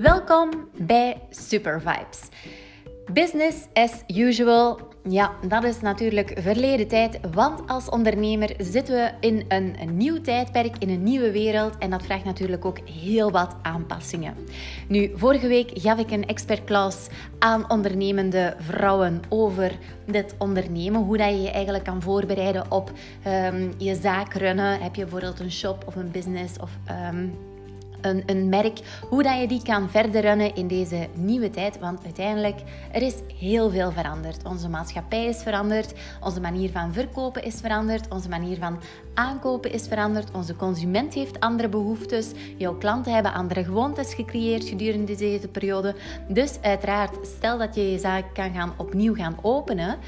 Welkom bij Super Vibes. Business as usual. Ja, dat is natuurlijk verleden tijd, want als ondernemer zitten we in een, nieuw tijdperk, in een nieuwe wereld en dat vraagt natuurlijk ook heel wat aanpassingen. Nu, vorige week gaf ik een expertclass aan ondernemende vrouwen over dit ondernemen, hoe dat je je eigenlijk kan voorbereiden op um, je zaak runnen. Heb je bijvoorbeeld een shop of een business of... Um, een, een merk, hoe dat je die kan verder runnen in deze nieuwe tijd. Want uiteindelijk, er is heel veel veranderd. Onze maatschappij is veranderd, onze manier van verkopen is veranderd, onze manier van aankopen is veranderd, onze consument heeft andere behoeftes, jouw klanten hebben andere gewoontes gecreëerd gedurende deze periode. Dus uiteraard, stel dat je je zaak kan gaan opnieuw gaan openen,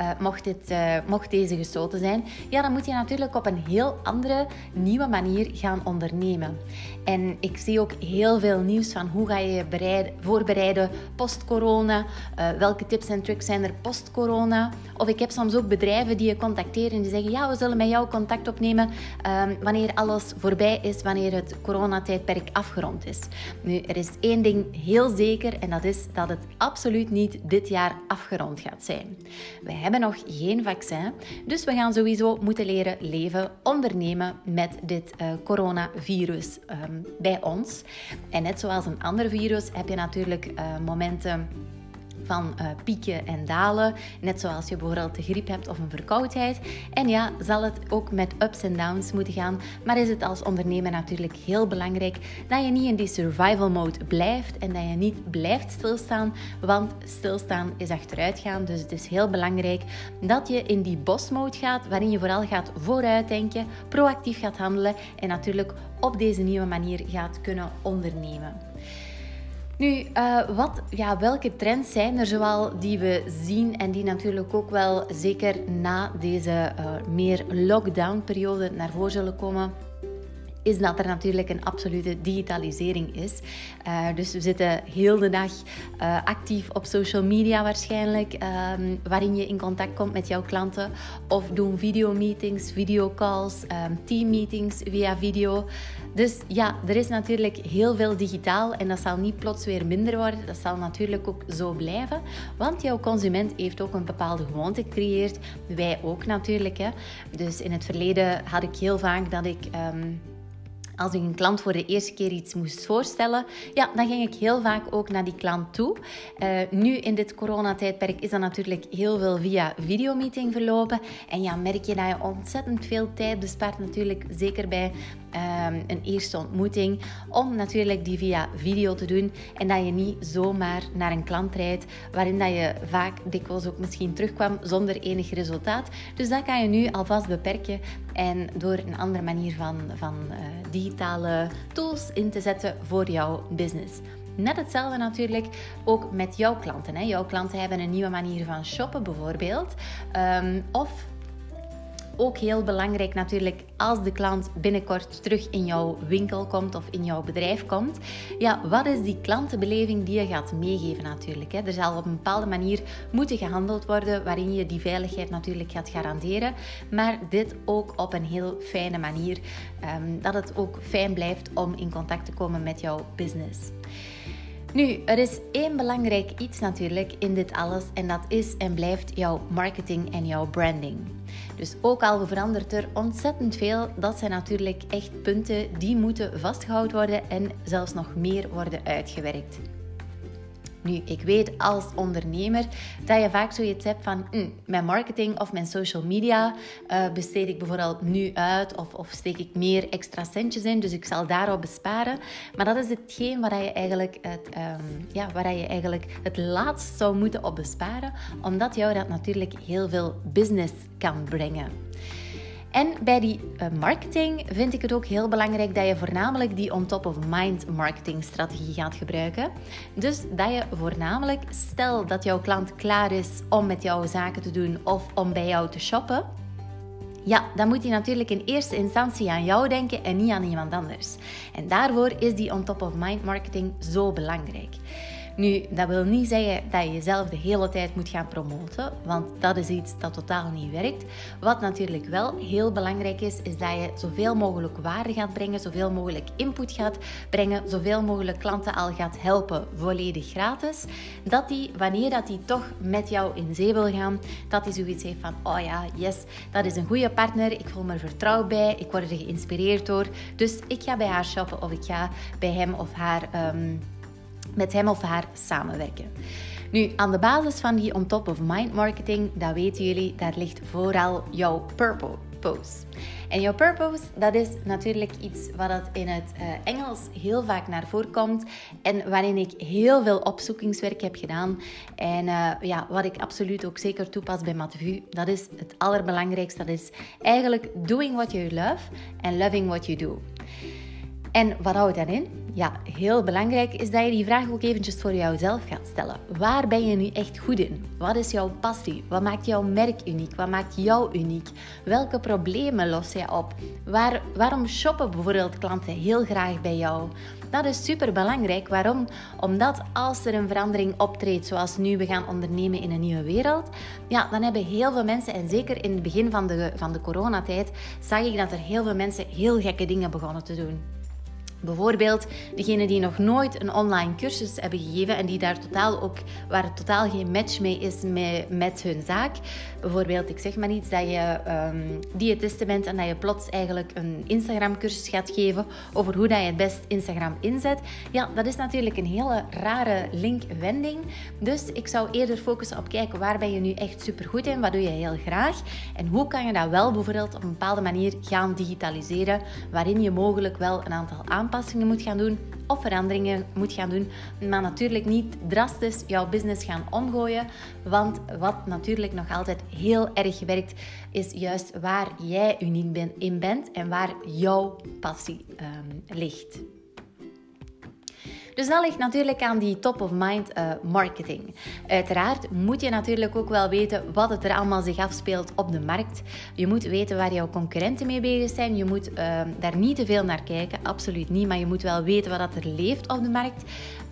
uh, mocht, dit, uh, mocht deze gesloten zijn, ja, dan moet je natuurlijk op een heel andere, nieuwe manier gaan ondernemen. En ik zie ook heel veel nieuws van hoe ga je je bereiden, voorbereiden post-corona. Uh, welke tips en tricks zijn er post-corona? Of ik heb soms ook bedrijven die je contacteren en die zeggen: Ja, we zullen met jou contact opnemen um, wanneer alles voorbij is, wanneer het coronatijdperk afgerond is. Nu, er is één ding heel zeker en dat is dat het absoluut niet dit jaar afgerond gaat zijn. We hebben nog geen vaccin, dus we gaan sowieso moeten leren leven, ondernemen met dit uh, coronavirus um, bij ons. En net zoals een ander virus heb je natuurlijk uh, momenten van uh, pieken en dalen. Net zoals je bijvoorbeeld de griep hebt of een verkoudheid. En ja, zal het ook met ups en downs moeten gaan. Maar is het als ondernemer natuurlijk heel belangrijk dat je niet in die survival mode blijft en dat je niet blijft stilstaan. Want stilstaan is achteruitgaan. Dus het is heel belangrijk dat je in die mode gaat, waarin je vooral gaat vooruitdenken, proactief gaat handelen en natuurlijk op deze nieuwe manier gaat kunnen ondernemen. Nu, uh, wat, ja, welke trends zijn er zoal die we zien en die natuurlijk ook wel zeker na deze uh, meer lockdown-periode naar voren zullen komen? Is dat er natuurlijk een absolute digitalisering is. Uh, dus we zitten heel de dag uh, actief op social media waarschijnlijk, um, waarin je in contact komt met jouw klanten. Of doen videomeetings, videocalls, um, teammeetings via video. Dus ja, er is natuurlijk heel veel digitaal en dat zal niet plots weer minder worden. Dat zal natuurlijk ook zo blijven, want jouw consument heeft ook een bepaalde gewoonte gecreëerd. Wij ook natuurlijk. Hè. Dus in het verleden had ik heel vaak dat ik... Um, als ik een klant voor de eerste keer iets moest voorstellen, ja, dan ging ik heel vaak ook naar die klant toe. Uh, nu in dit coronatijdperk is dat natuurlijk heel veel via videomeeting verlopen. En ja, merk je dat je ontzettend veel tijd bespaart natuurlijk, zeker bij um, een eerste ontmoeting, om natuurlijk die via video te doen en dat je niet zomaar naar een klant rijdt, waarin dat je vaak dikwijls ook misschien terugkwam zonder enig resultaat. Dus dat kan je nu alvast beperken en door een andere manier van, van uh, digitale tools in te zetten voor jouw business. Net hetzelfde natuurlijk ook met jouw klanten. Hè. Jouw klanten hebben een nieuwe manier van shoppen bijvoorbeeld. Um, of ook heel belangrijk natuurlijk als de klant binnenkort terug in jouw winkel komt of in jouw bedrijf komt. Ja, wat is die klantenbeleving die je gaat meegeven natuurlijk. Hè? Er zal op een bepaalde manier moeten gehandeld worden waarin je die veiligheid natuurlijk gaat garanderen. Maar dit ook op een heel fijne manier. Um, dat het ook fijn blijft om in contact te komen met jouw business. Nu, er is één belangrijk iets natuurlijk in dit alles en dat is en blijft jouw marketing en jouw branding. Dus ook al verandert er ontzettend veel, dat zijn natuurlijk echt punten die moeten vastgehouden worden en zelfs nog meer worden uitgewerkt. Nu, ik weet als ondernemer dat je vaak zoiets hebt van hm, mijn marketing of mijn social media uh, besteed ik bijvoorbeeld nu uit of, of, steek ik meer extra centjes in, dus ik zal daarop besparen. Maar dat is hetgeen waar je eigenlijk het, um, ja, waar je eigenlijk het laatst zou moeten op besparen, omdat jou dat natuurlijk heel veel business kan brengen. En bij die uh, marketing vind ik het ook heel belangrijk dat je voornamelijk die on-top-of-mind marketing strategie gaat gebruiken. Dus dat je voornamelijk, stel dat jouw klant klaar is om met jouw zaken te doen of om bij jou te shoppen, ja, dan moet hij natuurlijk in eerste instantie aan jou denken en niet aan iemand anders. En daarvoor is die on-top-of-mind marketing zo belangrijk. Nu, dat wil niet zeggen dat je jezelf de hele tijd moet gaan promoten, want dat is iets dat totaal niet werkt. Wat natuurlijk wel heel belangrijk is, is dat je zoveel mogelijk waarde gaat brengen, zoveel mogelijk input gaat brengen, zoveel mogelijk klanten al gaat helpen, volledig gratis. Dat die, wanneer dat die toch met jou in zee wil gaan, dat die zoiets heeft van, oh ja, yes, dat is een goede partner, ik voel me er vertrouwd bij, ik word er geïnspireerd door, dus ik ga bij haar shoppen of ik ga bij hem of haar... Um, met hem of haar samenwerken. Nu, aan de basis van die on top of mind marketing, dat weten jullie, daar ligt vooral jouw purpose. En jouw purpose, dat is natuurlijk iets wat het in het uh, Engels heel vaak naar voren komt en waarin ik heel veel opzoekingswerk heb gedaan. En uh, ja, wat ik absoluut ook zeker toepas bij Matvu, dat is het allerbelangrijkste. Dat is eigenlijk doing what you love and loving what you do. En wat houdt dat in? Ja, heel belangrijk is dat je die vraag ook eventjes voor jouzelf gaat stellen. Waar ben je nu echt goed in? Wat is jouw passie? Wat maakt jouw merk uniek? Wat maakt jou uniek? Welke problemen los je op? Waar, waarom shoppen bijvoorbeeld klanten heel graag bij jou? Dat is super belangrijk. Waarom? Omdat als er een verandering optreedt, zoals nu we gaan ondernemen in een nieuwe wereld, ja, dan hebben heel veel mensen, en zeker in het begin van de, van de coronatijd, zag ik dat er heel veel mensen heel gekke dingen begonnen te doen. Bijvoorbeeld degenen die nog nooit een online cursus hebben gegeven en die daar totaal ook, waar het totaal geen match mee is met, hun zaak. Bijvoorbeeld, ik zeg maar iets, dat je um, diëtiste bent en dat je plots eigenlijk een Instagram cursus gaat geven over hoe dat je het best Instagram inzet. Ja, dat is natuurlijk een hele rare linkwending. Dus ik zou eerder focussen op kijken waar ben je nu echt super goed in, wat doe je heel graag en hoe kan je dat wel bijvoorbeeld op een bepaalde manier gaan digitaliseren, waarin je mogelijk wel een aantal aanpassingen aanpassingen moet gaan doen of veranderingen moet gaan doen. Maar natuurlijk niet drastisch jouw business gaan omgooien. Want wat natuurlijk nog altijd heel erg werkt, is juist waar jij uniek in bent en waar jouw passie um, ligt. Dus dat ligt natuurlijk aan die top-of-mind uh, marketing. Uiteraard moet je natuurlijk ook wel weten wat het er allemaal zich afspeelt op de markt. Je moet weten waar jouw concurrenten mee bezig zijn. Je moet uh, daar niet te veel naar kijken, absoluut niet. Maar je moet wel weten wat er leeft op de markt.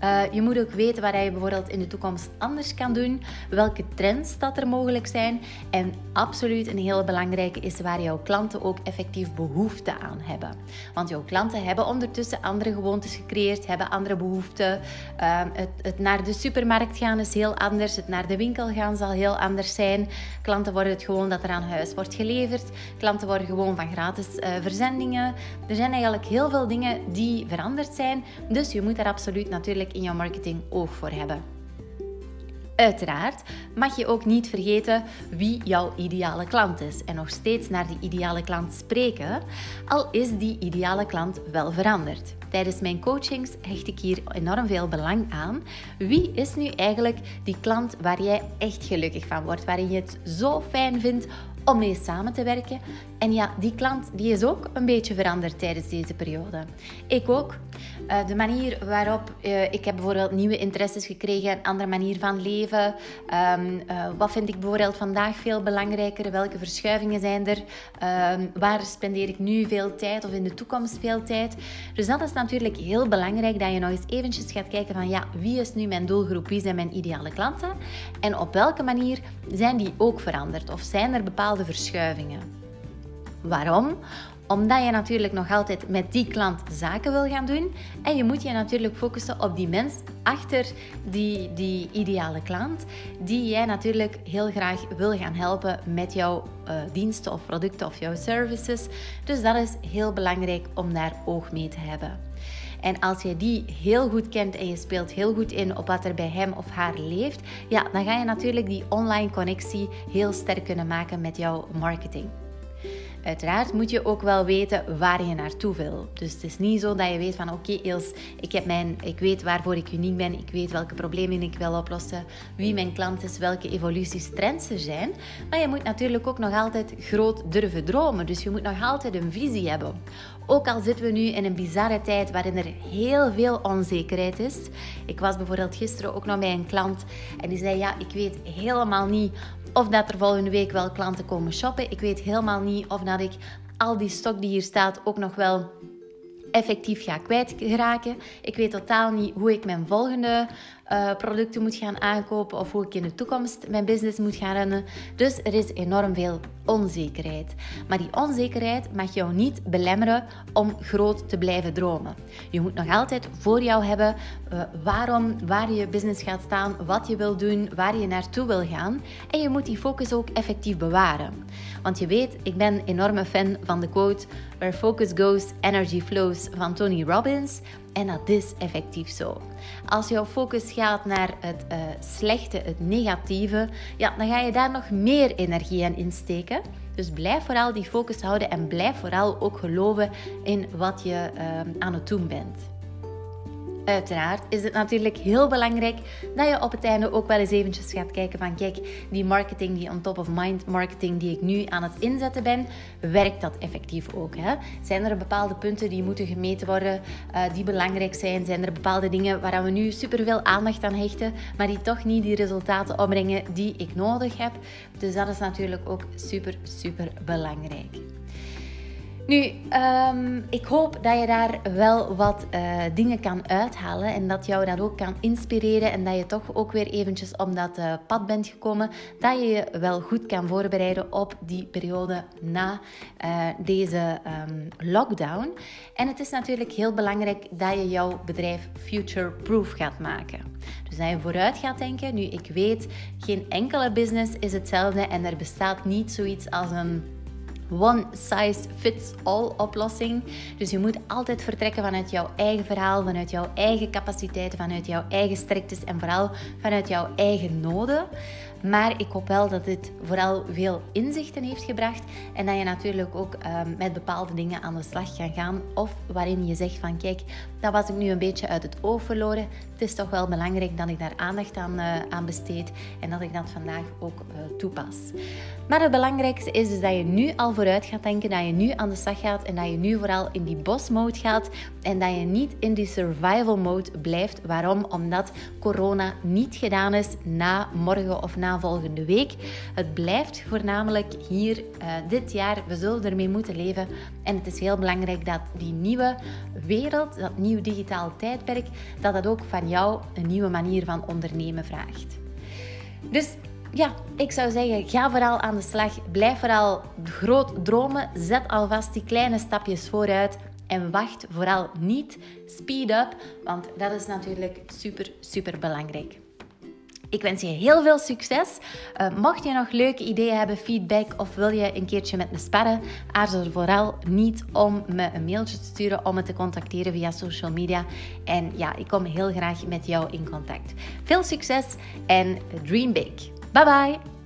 Uh, je moet ook weten wat je bijvoorbeeld in de toekomst anders kan doen. Welke trends dat er mogelijk zijn. En absoluut een hele belangrijke is waar jouw klanten ook effectief behoefte aan hebben. Want jouw klanten hebben ondertussen andere gewoontes gecreëerd, hebben andere behoeften behoeften. Ehm, het, het, naar de supermarkt gaan is heel anders. Het naar de winkel gaan zal heel anders zijn. Klanten worden het gewoon dat er aan huis wordt geleverd. Klanten worden gewoon van gratis uh, verzendingen. Er zijn eigenlijk heel veel dingen die veranderd zijn. Dus je moet daar absoluut natuurlijk in jouw marketing oog voor hebben. Uiteraard mag je ook niet vergeten wie jouw ideale klant is en nog steeds naar die ideale klant spreken, al is die ideale klant wel veranderd. Tijdens mijn coachings hecht ik hier enorm veel belang aan. Wie is nu eigenlijk die klant waar jij echt gelukkig van wordt, waarin je het zo fijn vindt om mee samen te werken. En ja, die klant die is ook een beetje veranderd tijdens deze periode. Ik ook. Uh, de manier waarop uh, ik heb bijvoorbeeld nieuwe interesses gekregen, een andere manier van leven. Um, uh, wat vind ik bijvoorbeeld vandaag veel belangrijker? Welke verschuivingen zijn er? Um, waar spendeer ik nu veel tijd of in de toekomst veel tijd? Dus dat is natuurlijk heel belangrijk dat je nog eens eventjes gaat kijken van ja, wie is nu mijn doelgroep? Wie zijn mijn ideale klanten? En op welke manier zijn die ook veranderd? Of zijn er bepaalde verschuivingen? Waarom? Omdat je natuurlijk nog altijd met die klant zaken wil gaan doen. En je moet je natuurlijk focussen op die mens achter die, die ideale klant. Die jij natuurlijk heel graag wil gaan helpen met jouw uh, diensten of producten of jouw services. Dus dat is heel belangrijk om daar oog mee te hebben. En als je die heel goed kent en je speelt heel goed in op wat er bij hem of haar leeft, ja, dan ga je natuurlijk die online connectie heel sterk kunnen maken met jouw marketing. Uiteraard moet je ook wel weten waar je naartoe wil. Dus het is niet zo dat je weet van oké okay, ik, heb mijn, ik weet waarvoor ik uniek ben, ik weet welke problemen ik wil oplossen, wie mijn klant is, welke evoluties, trends er zijn. Maar je moet natuurlijk ook nog altijd groot durven dromen. Dus je moet nog altijd een visie hebben. Ook al zitten we nu in een bizarre tijd waarin er heel veel onzekerheid is. Ik was bijvoorbeeld gisteren ook nog bij een klant en die zei ja, ik weet helemaal niet of dat er volgende week wel klanten komen shoppen. Ik weet helemaal niet of dat ik al die stok die hier staat ook nog wel effectief ga kwijtraken. Ik weet totaal niet hoe ik mijn volgende uh, producten moet gaan aankopen of hoe ik in de toekomst mijn business moet gaan runnen. Dus er is enorm veel onzekerheid. Maar die onzekerheid mag jou niet belemmeren om groot te blijven dromen. Je moet nog altijd voor jou hebben uh, waarom, waar je business gaat staan, wat je wil doen, waar je naartoe wil gaan. En je moet die focus ook effectief bewaren. Want je weet, ik ben een enorme fan van de quote Where focus goes, energy flows van Tony Robbins. En dat is effectief zo. Als jouw focus gaat naar het uh, slechte, het negatieve, ja, dan ga je daar nog meer energie aan insteken. Dus blijf vooral die focus houden en blijf vooral ook geloven in wat je uh, aan het doen bent. Uiteraard is het natuurlijk heel belangrijk dat je op het einde ook wel eens eventjes gaat kijken van kijk, die marketing, die on top of mind marketing die ik nu aan het inzetten ben, werkt dat effectief ook? Hè? Zijn er bepaalde punten die moeten gemeten worden, uh, die belangrijk zijn? Zijn er bepaalde dingen waar we nu superveel aandacht aan hechten, maar die toch niet die resultaten opbrengen die ik nodig heb? Dus dat is natuurlijk ook super, super belangrijk. Nu, um, ik hoop dat je daar wel wat uh, dingen kan uithalen en dat jou dat ook kan inspireren en dat je toch ook weer eventjes op dat uh, pad bent gekomen, dat je je wel goed kan voorbereiden op die periode na uh, deze um, lockdown. En het is natuurlijk heel belangrijk dat je jouw bedrijf future-proof gaat maken. Dus dat je vooruit gaat denken. Nu, ik weet, geen enkele business is hetzelfde en er bestaat niet zoiets als een one size fits all oplossing. Dus je moet altijd vertrekken vanuit jouw eigen verhaal, vanuit jouw eigen capaciteiten, vanuit jouw eigen sterktes en vooral vanuit jouw eigen noden. Maar ik hoop wel dat dit vooral veel inzichten heeft gebracht en dat je natuurlijk ook um, met bepaalde dingen aan de slag kan gaan. Of waarin je zegt van kijk, dat was ik nu een beetje uit het oog verloren. Het is toch wel belangrijk dat ik daar aandacht aan, uh, aan besteed en dat ik dat vandaag ook uh, toepas. Maar het belangrijkste is dus dat je nu al vooruit gaat denken, dat je nu aan de slag gaat en dat je nu vooral in die boss mode gaat en dat je niet in die survival mode blijft. Waarom? Omdat corona niet gedaan is na morgen of volgende week. Het blijft voornamelijk hier uh, dit jaar. We zullen ermee moeten leven. En het is heel belangrijk dat die nieuwe wereld, dat nieuw digitaal tijdperk, dat dat ook van jou een nieuwe manier van ondernemen vraagt. Dus ja, ik zou zeggen, ga vooral aan de slag. Blijf vooral groot dromen. Zet alvast die kleine stapjes vooruit. En wacht vooral niet. Speed up, want dat is natuurlijk super, super belangrijk. Ik wens je heel veel succes. Uh, mocht je nog leuke ideeën hebben, feedback of wil je een keertje met me sparren, aarzel vooral niet om me een mailtje te sturen, om me te contacteren via social media. En ja, ik kom heel graag met jou in contact. Veel succes en dream big. Bye bye!